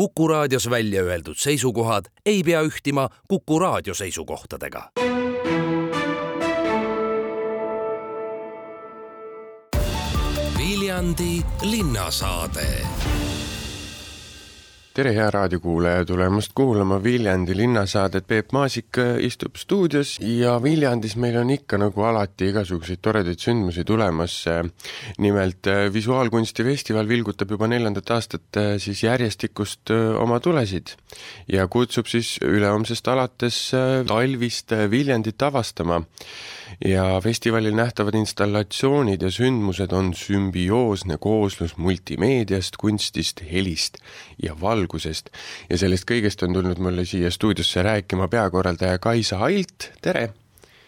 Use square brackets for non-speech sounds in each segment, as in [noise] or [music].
Kuku raadios välja öeldud seisukohad ei pea ühtima Kuku raadio seisukohtadega. Viljandi linnasaade tere, hea raadiokuulaja, tulemast kuulama Viljandi linnasaadet, Peep Maasik istub stuudios ja Viljandis meil on ikka nagu alati igasuguseid toredaid sündmusi tulemas. nimelt Visuaalkunstifestival vilgutab juba neljandat aastat siis järjestikust oma tulesid. Ja kutsub siis ülehomsest alates talvist Viljandit avastama ja festivalil nähtavad installatsioonid ja sündmused on sümbioosne kooslus multimeediast, kunstist, helist ja valgusest. ja sellest kõigest on tulnud mulle siia stuudiosse rääkima peakorraldaja Kaisa Ailt, tere!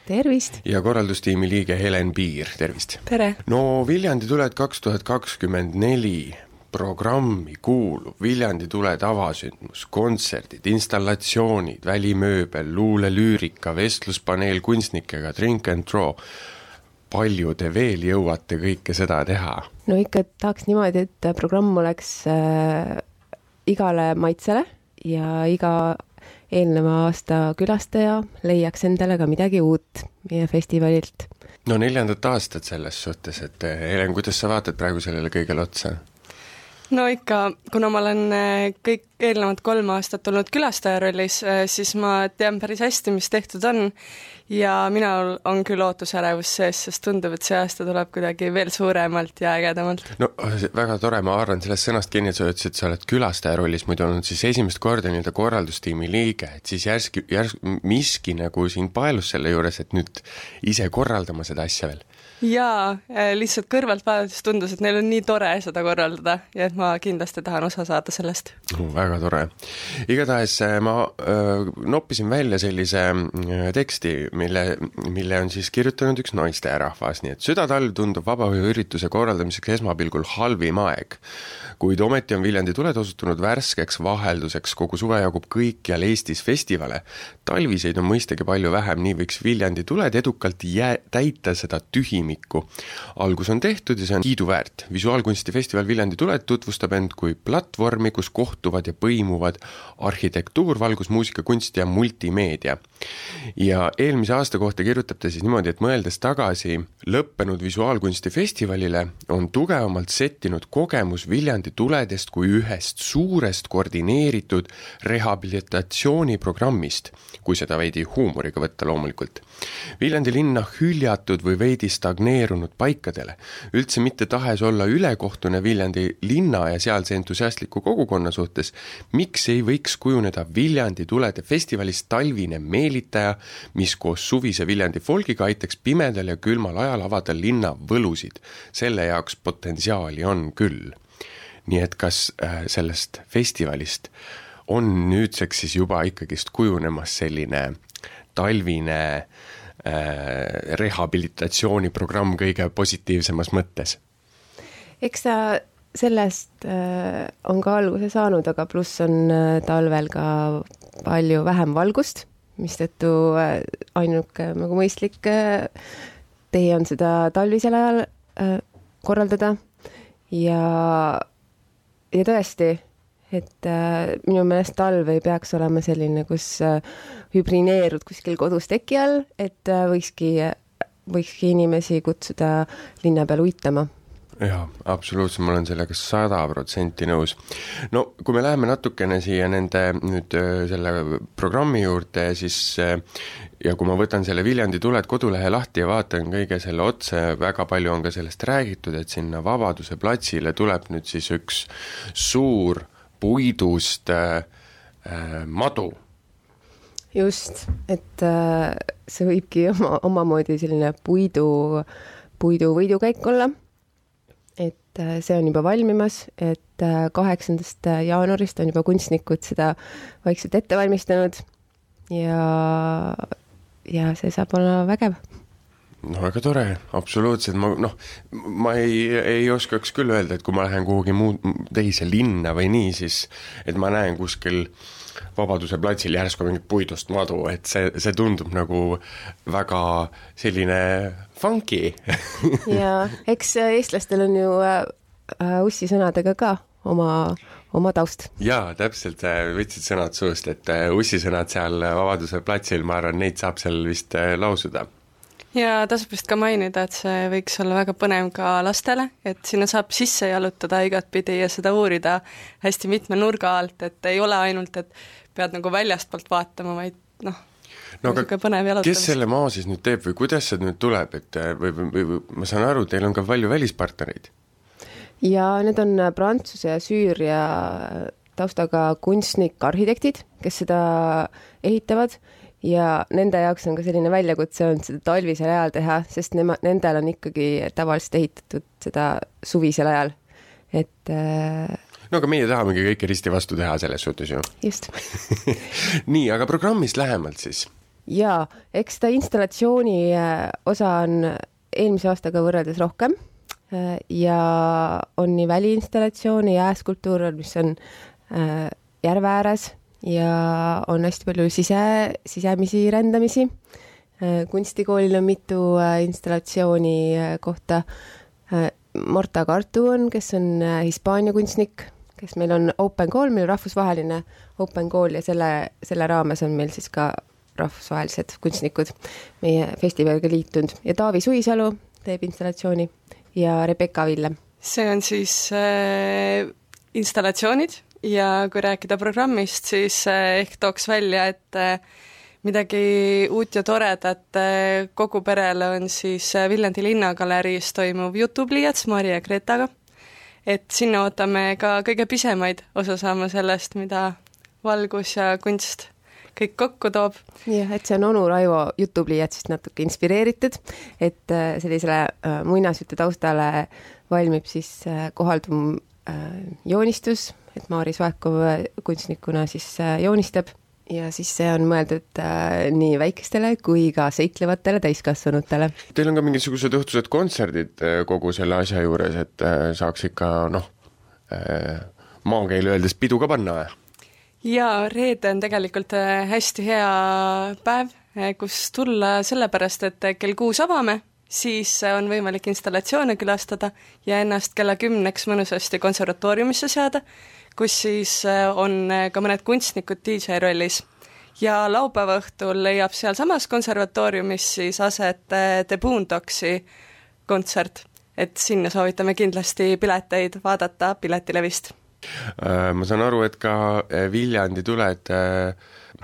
tervist! ja korraldustiimi liige Helen Piir, tervist! tere! no Viljandi tuled kaks tuhat kakskümmend neli programmi kuulub Viljandi tule tavasündmus, kontserdid, installatsioonid, välimööbel, luulelüürika, vestluspaneel kunstnikega, drink and draw. palju te veel jõuate kõike seda teha? no ikka tahaks niimoodi, et programm oleks äh, igale maitsele ja iga eelneva aasta külastaja leiaks endale ka midagi uut meie festivalilt. no neljandat aastat selles suhtes, et Helen, kuidas sa vaatad praegu sellele kõigele otsa? No ikka, kuna ma olen äh, kõik eelnevad kolm aastat olnud külastaja rollis, äh, siis ma tean päris hästi, mis tehtud on ja minul on küll ootusärevus sees, sest tundub, et see aasta tuleb kuidagi veel suuremalt ja ägedamalt. no väga tore, ma haaran sellest sõnast kinni, et sa ütlesid, sa oled külastaja rollis muidu olnud siis esimest korda nii-öelda korraldustiimi liige, et siis järski, järsku miski nagu sind paelus selle juures, et nüüd ise korraldama seda asja veel jaa, äh, lihtsalt kõrvalt vaadates tundus, et neil on nii tore seda korraldada ja et ma kindlasti tahan osa saada sellest oh,. väga tore. igatahes äh, ma öö, äh, noppisin välja sellise teksti, mille, mille on siis kirjutanud üks naisterahvas, nii et südatalv tundub vabaõhuürituse korraldamiseks esmapilgul halvim aeg kuid ometi on Viljandi tuled osutunud värskeks vahelduseks, kogu suve jagub kõikjal Eestis festivale. talviseid on mõistagi palju vähem, nii võiks Viljandi tuled edukalt jää-, täita seda tühimikku. algus on tehtud ja see on kiiduväärt. visuaalkunstifestival Viljandi tuled tutvustab end kui platvormi, kus kohtuvad ja põimuvad arhitektuur, valgus, muusika, kunst ja multimeedia. ja eelmise aasta kohta kirjutab ta siis niimoodi, et mõeldes tagasi lõppenud visuaalkunstifestivalile, on tugevamalt settinud kogemus Viljandi tuledest kui ühest suurest koordineeritud rehabilitatsiooniprogrammist, kui seda veidi huumoriga võtta loomulikult. Viljandi linna hüljatud või veidi stagneerunud paikadele, üldse mitte tahes olla ülekohtune Viljandi linna ja sealse entusiastliku kogukonna suhtes, miks ei võiks kujuneda Viljandi tulede festivalist talvine meelitaja, mis koos suvise Viljandi folgiga aitaks pimedal ja külmal ajal avada linna võlusid. selle jaoks potentsiaali on küll nii et kas äh, sellest festivalist on nüüdseks siis juba ikkagist kujunemas selline talvine äh, rehabilitatsiooniprogramm kõige positiivsemas mõttes? eks ta sellest äh, on ka alguse saanud, aga pluss on äh, talvel ka palju vähem valgust, mistõttu äh, ainuke nagu mõistlik äh, tee on seda talvisel ajal äh, korraldada ja ja tõesti, et äh, minu meelest talv ei peaks olema selline, kus äh, hübrineerud kuskil kodus teki all, et äh, võikski, võikski inimesi kutsuda linna peal uitama jaa, absoluutselt, ma olen sellega sada protsenti nõus. no kui me läheme natukene siia nende nüüd äh, selle programmi juurde, siis äh, ja kui ma võtan selle Viljandi tuled kodulehe lahti ja vaatan kõige selle otsa, väga palju on ka sellest räägitud, et sinna Vabaduse platsile tuleb nüüd siis üks suur puidust äh, äh, madu just, et see võibki oma, omamoodi selline puidu, puidu võidukäik olla et äh, see on juba valmimas, et äh, kaheksandast äh, jaanuarist on juba kunstnikud seda vaikselt ette valmistanud. Ja, ja see saab olema vägev. No väga tore, absoluutselt, ma noh, ma ei, ei oskaks küll öelda, et kui ma lähen kuhugi muud, teise linna või nii, siis et ma näen kuskil Vabaduse platsil järsku mingit puidust madu, et see, see tundub nagu väga selline funky [laughs] ja eks eestlastel on ju äh, ussisõnadega ka oma, oma taust. jaa, täpselt, võtsid sõnad suust, et ussisõnad seal Vabaduse platsil, ma arvan, neid saab seal vist lausuda ja tasub vist ka mainida, et see võiks olla väga põnev ka lastele, et sinna saab sisse jalutada igatpidi ja seda uurida hästi mitme nurga alt, et ei ole ainult, et pead nagu väljastpoolt vaatama, vaid noh, no aga kes selle maa siis nüüd teeb või kuidas see nüüd tuleb, et või, või, või, või ma saan aru, teil on ka palju välispartnereid? ja need on Prantsuse ja Süüria taustaga kunstnik-arhitektid, kes seda ehitavad ja nende jaoks on ka selline väljakutse olnud seda talvisel ajal teha, sest nema, nendel on ikkagi tavaliselt ehitatud seda suvisel ajal, et äh, no aga meie tahamegi kõike risti vastu teha selles suhtes ju. just [laughs] nii, aga programmist lähemalt siis? jaa, eks seda installatsiooni äh, osa on eelmise aastaga võrreldes rohkem äh, ja on nii väliinstallatsioone, jääskulptuur, mis on järve ääres ja on hästi palju sise, sisemisi rändamisi. Äh, kunstikoolil on mitu äh, installatsiooni äh, kohta. Marta Cartu on, kes on Hispaania kunstnik, kes meil on Open Call, meil on rahvusvaheline Open Call ja selle, selle raames on meil siis ka rahvusvahelised kunstnikud meie festivaliga liitunud ja Taavi Suisalu teeb installatsiooni ja Rebecca Villem. see on siis äh, installatsioonid ja kui rääkida programmist, siis eh, ehk tooks välja, et eh, midagi uut ja toredat eh, kogu perele on siis Viljandi Linnagaleriis toimuv jutupliiats Mari ja Gretaga. et sinna ootame ka kõige pisemaid osa saama sellest, mida valgus ja kunst kõik kokku toob. jah, et see on onu Raivo jutupliiatsist natuke inspireeritud, et sellisele muinasjutu taustale valmib siis kohalduv joonistus et Maari Soekov kunstnikuna siis äh, joonistab ja siis see on mõeldud äh, nii väikestele kui ka seiklevatele täiskasvanutele. Teil on ka mingisugused õhtused kontserdid äh, kogu selle asja juures, et äh, saaks ikka noh äh,, maakeeli öeldes pidu ka panna või? jaa, reede on tegelikult äh, hästi hea päev, kus tulla sellepärast, et kell kuus avame siis on võimalik installatsioone külastada ja ennast kella kümneks mõnusasti konservatooriumisse seada kus siis äh, on äh, ka mõned kunstnikud DJ rollis. ja laupäeva õhtul leiab sealsamas konservatooriumis siis aset äh, The Boondocksi kontsert, et sinna soovitame kindlasti pileteid vaadata Piletilevist. ma saan aru, et ka Viljandi tuled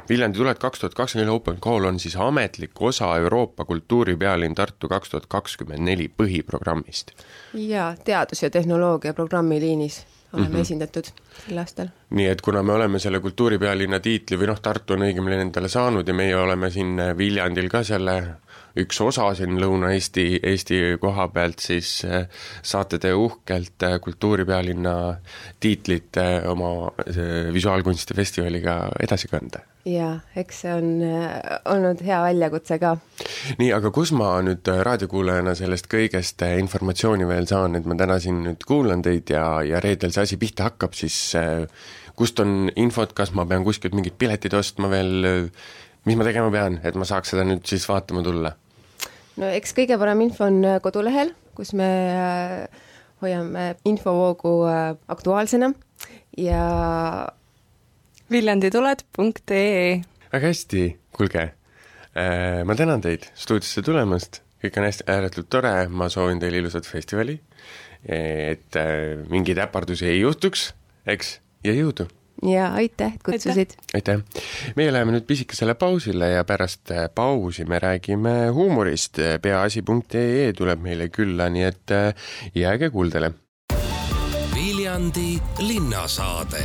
Viljandi tuled kaks tuhat kakskümmend neli Open Call on siis ametlik osa Euroopa kultuuripealinn Tartu kaks tuhat kakskümmend neli põhiprogrammist. jaa, teadus- ja tehnoloogia programmiliinis oleme mm -hmm. esindatud sel aastal. nii et kuna me oleme selle kultuuripealinna tiitli või noh, Tartu on õigemini endale saanud ja meie oleme siin Viljandil ka selle üks osa siin Lõuna-Eesti, Eesti koha pealt, siis eh, saate te uhkelt eh, kultuuripealinna tiitlit eh, oma visuaalkunstifestivaliga edasi kanda. Jaa, eks see on olnud hea väljakutse ka. nii, aga kus ma nüüd raadiokuulajana sellest kõigest informatsiooni veel saan, et ma täna siin nüüd kuulan teid ja, ja reedel see asi pihta hakkab, siis kust on infot, kas ma pean kuskilt mingid piletid ostma veel, mis ma tegema pean, et ma saaks seda nüüd siis vaatama tulla? no eks kõige parem info on äh, kodulehel, kus me äh, hoiame infovoogu äh, aktuaalsena ja viljandituled.ee väga hästi, kuulge, ma tänan teid stuudiosse tulemast, kõik on hästi, ääretult tore, ma soovin teile ilusat festivali, et mingeid äpardusi ei juhtuks, eks, ja jõudu! ja aitäh, et kutsusid. aitäh. meie läheme nüüd pisikesele pausile ja pärast äh, pausi me räägime huumorist. peaasi.ee tuleb meile külla, nii et äh, jääge kuuldele. Viljandi linnasaade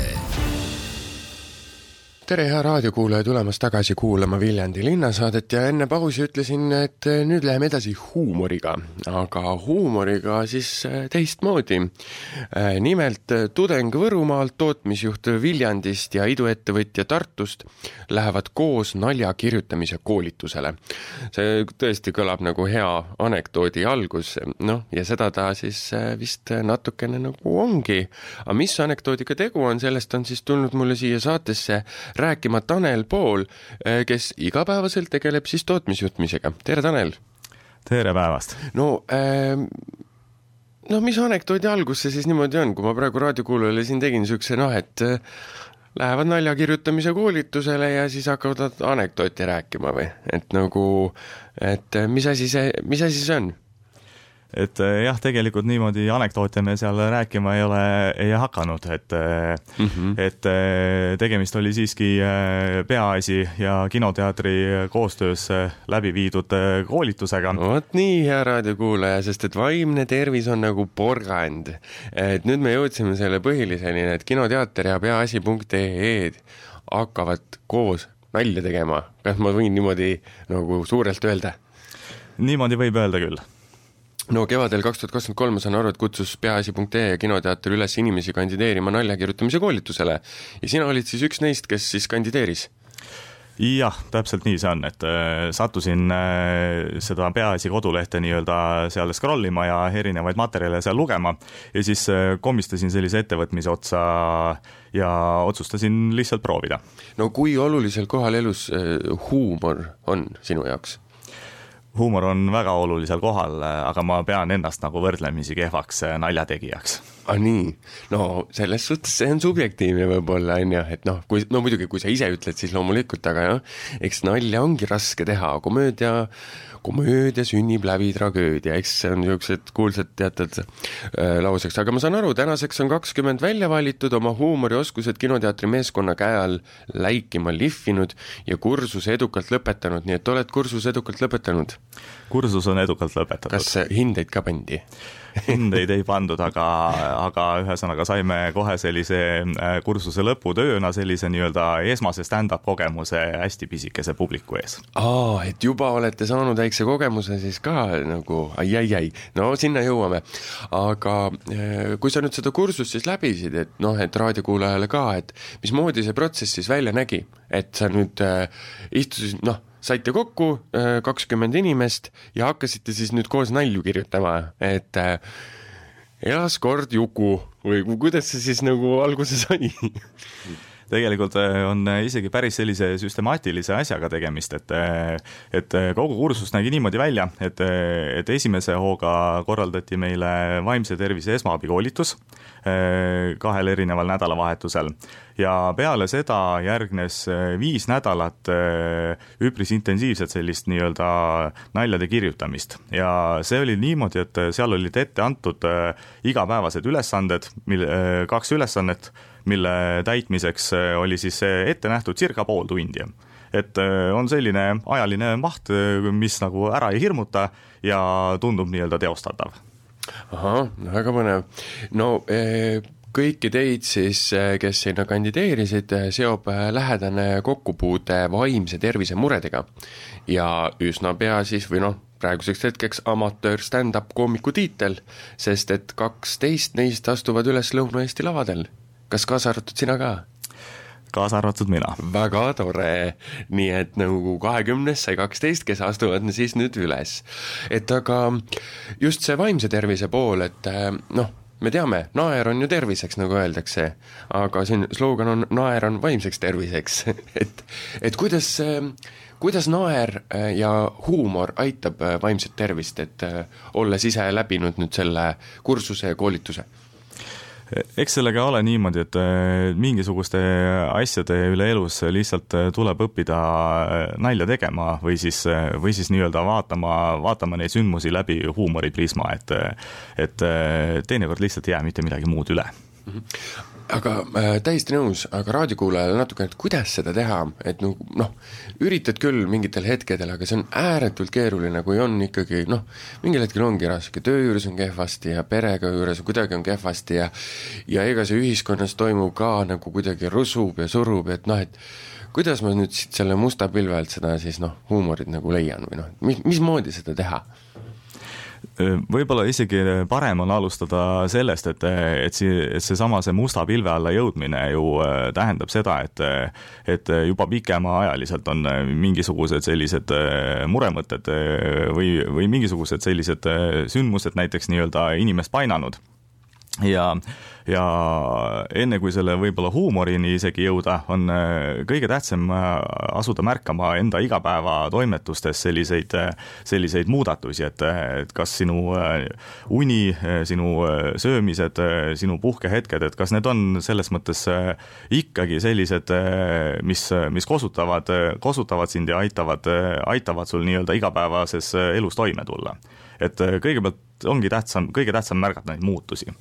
tere, hea raadiokuulaja, tulemast tagasi kuulama Viljandi linnasaadet ja enne pausi ütlesin, et nüüd läheme edasi huumoriga, aga huumoriga siis äh, teistmoodi. Äh, nimelt tudeng Võrumaalt, tootmisjuht Viljandist ja iduettevõtja Tartust lähevad koos nalja kirjutamise koolitusele. see tõesti kõlab nagu hea anekdoodi algus, noh, ja seda ta siis vist natukene nagu ongi. aga mis anekdoodiga tegu on, sellest on siis tulnud mulle siia saatesse rääkima Tanel Pool, eh, kes igapäevaselt tegeleb siis tootmisjuhtmisega. tere, Tanel! tere päevast! no äh, no mis anekdoodi algus see siis niimoodi on, kui ma praegu raadiokuulajale siin tegin niisuguse noh, et äh, lähevad nalja kirjutamise koolitusele ja siis hakkavad anekdooti rääkima või, et nagu, et äh, mis asi see, mis asi see on? Et eh, jah, tegelikult niimoodi anekdoote me seal rääkima ei ole, ei hakanud, et mm, -hmm. et eh, tegemist oli siiski Peaasi ja Kinoteatri koostöös läbi viidud koolitusega. vot nii, hea raadiokuulaja, sest et vaimne tervis on nagu porgand. et nüüd me jõudsime selle põhiliseni, et Kinoteater ja peaasi.ee hakkavad koos nalja tegema. kas ma võin niimoodi nagu suurelt öelda? niimoodi võib öelda küll no kevadel kaks tuhat kakskümmend kolm, ma saan aru, et kutsus peaasi.ee ja Kinoteater üles inimesi kandideerima nalja kirjutamise koolitusele ja sina olid siis üks neist, kes siis kandideeris? jah, täpselt nii see on, et äh, sattusin äh, seda Peaasi kodulehte nii-öelda seal scroll ima ja erinevaid materjale seal lugema ja siis äh, komistasin sellise ettevõtmise otsa ja otsustasin lihtsalt proovida. no kui olulisel kohal elus huumor on sinu jaoks? Huumor on väga olulisel kohal, aga ma pean ennast nagu võrdlemisi kehvaks äh, naljategijaks. Ah, nii, no selles suhtes see on subjektiivne võib-olla, on ju, et noh, kui, no muidugi, kui sa ise ütled, siis loomulikult, aga jah, eks nalja ongi raske teha, komöödia komöödia sünnib läbi tragöödia, eks see on niisugused kuulsad teatud äh, lauseks, aga ma saan aru, tänaseks on kakskümmend välja valitud, oma huumorioskused Kinoteatri meeskonna käe all läikima lihvinud ja kursuse edukalt lõpetanud, nii et oled kursuse edukalt lõpetanud? kursus on edukalt lõpetatud. kas hindeid ka pandi? Hindeid ei pandud, aga, aga ühesõnaga saime kohe sellise äh, kursuse lõputööna sellise nii-öelda esmase stand-up kogemuse hästi pisikese publiku ees. aa, et juba olete saanud väikse kogemuse siis ka nagu ai-ai-ai, no sinna jõuame. aga äh, kui sa nüüd seda kursust siis läbisid, et noh, et raadiokuulajale ka, et mismoodi see protsess siis välja nägi, et sa nüüd äh, istusid, noh saite kokku äh, kakskümmend inimest ja hakkasite siis nüüd koos nalju kirjutama, et äh, elas kord Juku või kuidas see siis nagu alguse sai [laughs] tegelikult äh, on isegi päris sellise süstemaatilise asjaga tegemist, et et kogu kursus nägi niimoodi välja, et, et esimese hooga korraldati meile vaimse tervise esmaabikoolitus kahel erineval nädalavahetusel. Ja peale seda järgnes viis nädalat üpris intensiivset sellist nii-öelda naljade kirjutamist. Ja see oli niimoodi, et seal olid ette antud igapäevased ülesanded, mille, kaks ülesannet mille täitmiseks äh, oli siis ette nähtud circa pool tundi et äh, on selline ajaline maht, äh, mis nagu ära ei hirmuta ja tundub nii-öelda teostatav. ahah, väga põnev. no kõiki teid siis, kes sinna kandideerisid, seob lähedane kokkupuude vaimse tervise muredega. ja üsna pea siis või noh, praeguseks hetkeks amatöör stand-up koomiku tiitel, sest et kaksteist neist astuvad üles Lõuna-Eesti lavadel kas kaasa arvatud sina ka? kaasa arvatud mina. väga tore, nii et nagu kahekümnest sai kaksteist, kes astuvad siis nüüd üles. et aga just see vaimse tervise pool, et eh, noh, me teame, naer on ju terviseks, nagu öeldakse, aga siin slogan on naer on vaimseks terviseks [laughs] et, et kuidas, kuidas naer eh, ja huumor aitab vaimset tervist, et olles ise läbinud nüüd selle kursuse ja koolituse eks sellega ole niimoodi, et äh, mingisuguste asjade üle elus lihtsalt äh, tuleb õppida äh, nalja tegema või siis, või siis nii-öelda vaatama, vaatama neid sündmusi läbi huumoriprisma, et et teinekord lihtsalt ei jää mitte midagi muud üle aga äh, täiesti nõus, aga raadiokuulajale natukene, et kuidas seda teha, et noh, noh, üritad küll mingitel hetkedel, aga see on ääretult keeruline, kui on ikkagi noh, mingil hetkel ongi raske, töö juures on kehvasti ja perega juures kuidagi on kehvasti ja ja ega see ühiskonnas toimub ka nagu kuidagi rusub ja surub, et noh, et kuidas ma nüüd siit selle musta pilve alt seda siis noh, huumorit nagu leian või noh, mis, mismoodi seda teha võib-olla isegi parem on alustada sellest, et, et see, et seesama, see musta pilve alla jõudmine ju äh, tähendab seda, et et juba pikemaajaliselt on mingisugused sellised äh, muremõtted äh, või, või mingisugused sellised sündmused näiteks nii-öelda inimest painanud ja ja enne kui selle võib-olla huumorini isegi jõuda, on äh, kõige tähtsam äh, asuda märkama enda igapäevatoimetustes selliseid, äh, selliseid muudatusi, et, et kas sinu uni, sinu söömised, sinu puhkehetked, et kas need on selles mõttes ikkagi sellised, mis, mis kosutavad, kosutavad sind ja aitavad, aitavad sul nii-öelda igapäevases elus toime tulla. et kõigepealt ongi tähtsam, kõige tähtsam märgata neid muutusi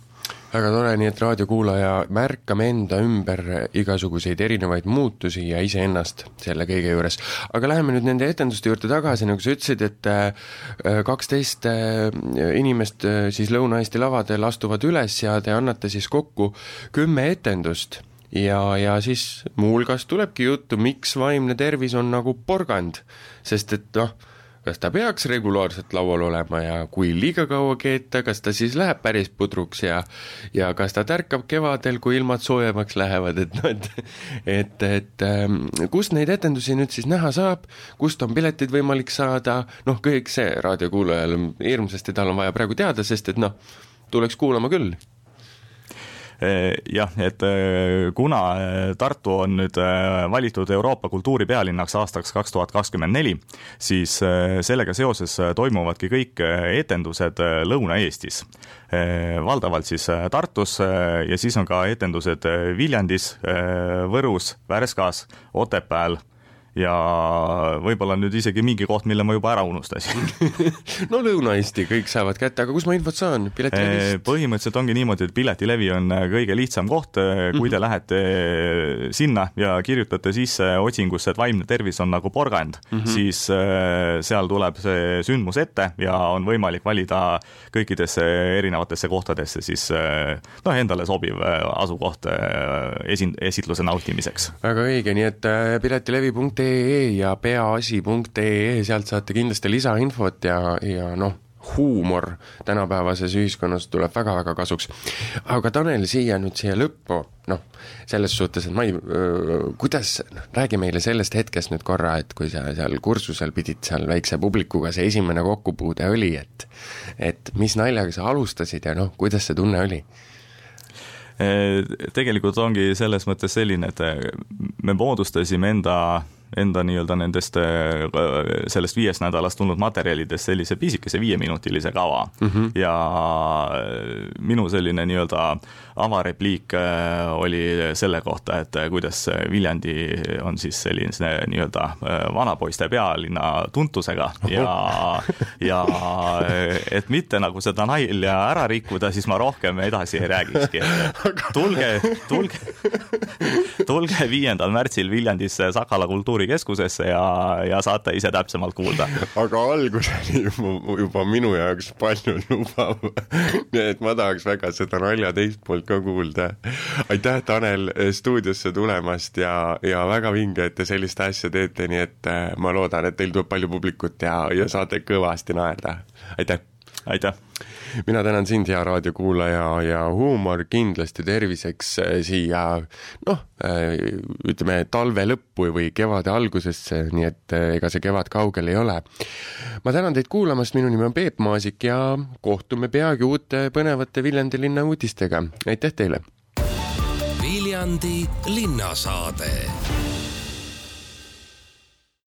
väga tore, nii et raadiokuulaja, märkame enda ümber igasuguseid erinevaid muutusi ja iseennast selle kõige juures. aga läheme nüüd nende etenduste juurde tagasi, nagu sa ütlesid, et äh, kaksteist äh, inimest äh, siis Lõuna-Eesti lavadel astuvad üles ja te annate siis kokku kümme etendust ja, ja siis muuhulgas tulebki juttu, miks vaimne tervis on nagu porgand, sest et noh, kas ta peaks regulaarselt laual olema ja kui liiga kaua keeta, kas ta siis läheb päris pudruks ja ja kas ta tärkab kevadel, kui ilmad soojemaks lähevad, et noh, et et, et ähm, kust neid etendusi nüüd siis näha saab, kust on piletid võimalik saada, noh, kõik see raadiokuulajal hirmsasti tal on vaja praegu teada, sest et noh, tuleks kuulama küll jah, et eh, kuna eh, Tartu on nüüd valitud Euroopa kultuuripealinnaks aastaks kaks tuhat kakskümmend neli, siis sellega seoses toimuvadki kõik etendused Lõuna-Eestis. valdavalt siis Tartus ja siis on ka etendused Viljandis, Võrus, Värskas, Otepääl ja võib-olla nüüd isegi mingi koht, mille ma juba ära unustasin [laughs] no Lõuna-Eesti kõik saavad kätte, aga kus ma infot saan, piletilevist? põhimõtteliselt ongi niimoodi, et Piletilevi on äh, kõige lihtsam koht, äh, kui te mm -hmm. lähete äh, sinna ja kirjutate sisse otsingusse, et vaimne tervis on nagu porgand mm, -hmm. siis seal tuleb see sündmus ette ja on võimalik valida kõikidesse erinevatesse kohtadesse siis noh, endale sobiv asukoht esin-, esitluse nautimiseks. väga õige, nii et piletilevi.ee peaasi.ee ja peaasi.ee, sealt saate kindlasti lisainfot ja, ja noh, huumor tänapäevases ühiskonnas tuleb väga-väga kasuks. aga Tanel, siia nüüd siia lõppu, noh, selles suhtes, et ma ei, kuidas, noh, räägi meile sellest hetkest nüüd korra, et kui sa seal kursusel pidid seal väikse publikuga, see esimene kokkupuude oli, et et mis naljaga sa alustasid ja noh, kuidas see tunne oli? tegelikult ongi selles mõttes selline, et me moodustasime enda enda nii-öelda nendest, äh, sellest viiest nädalast tulnud materjalidest sellise pisikese viieminutilise kava mm. -hmm. ja äh, minu selline nii-öelda avarepliik äh, oli selle kohta, et kuidas Viljandi on siis selline nii-öelda vanapoiste pealinna tuntusega ja, ja et mitte nagu seda nalja ära rikkuda, siis ma rohkem edasi ei räägikski. tulge, tulge, tulge viiendal märtsil Viljandisse Sakala kultuuri kultuurikeskusesse ja, ja saate ise täpsemalt kuulda. aga algus oli juba, juba minu jaoks palju lubav. nii et ma tahaks väga seda nalja teist poolt ka kuulda. aitäh, Tanel, stuudiosse tulemast ja, ja väga vinge, et te sellist asja teete, nii et äh, ma loodan, et teil tuleb palju publikut ja, ja saate kõvasti naerda. aitäh! Aitäh! mina tänan sind, hea raadiokuulaja ja huumor kindlasti terviseks äh, siia noh, äh, ütleme talve lõppu või kevade algusesse, nii et äh, ega see kevad kaugel ei ole. ma tänan teid kuulamast, minu nimi on Peep Maasik ja kohtume peagi uute põnevate Viljandi linna uudistega, aitäh teile! Viljandi linnasaade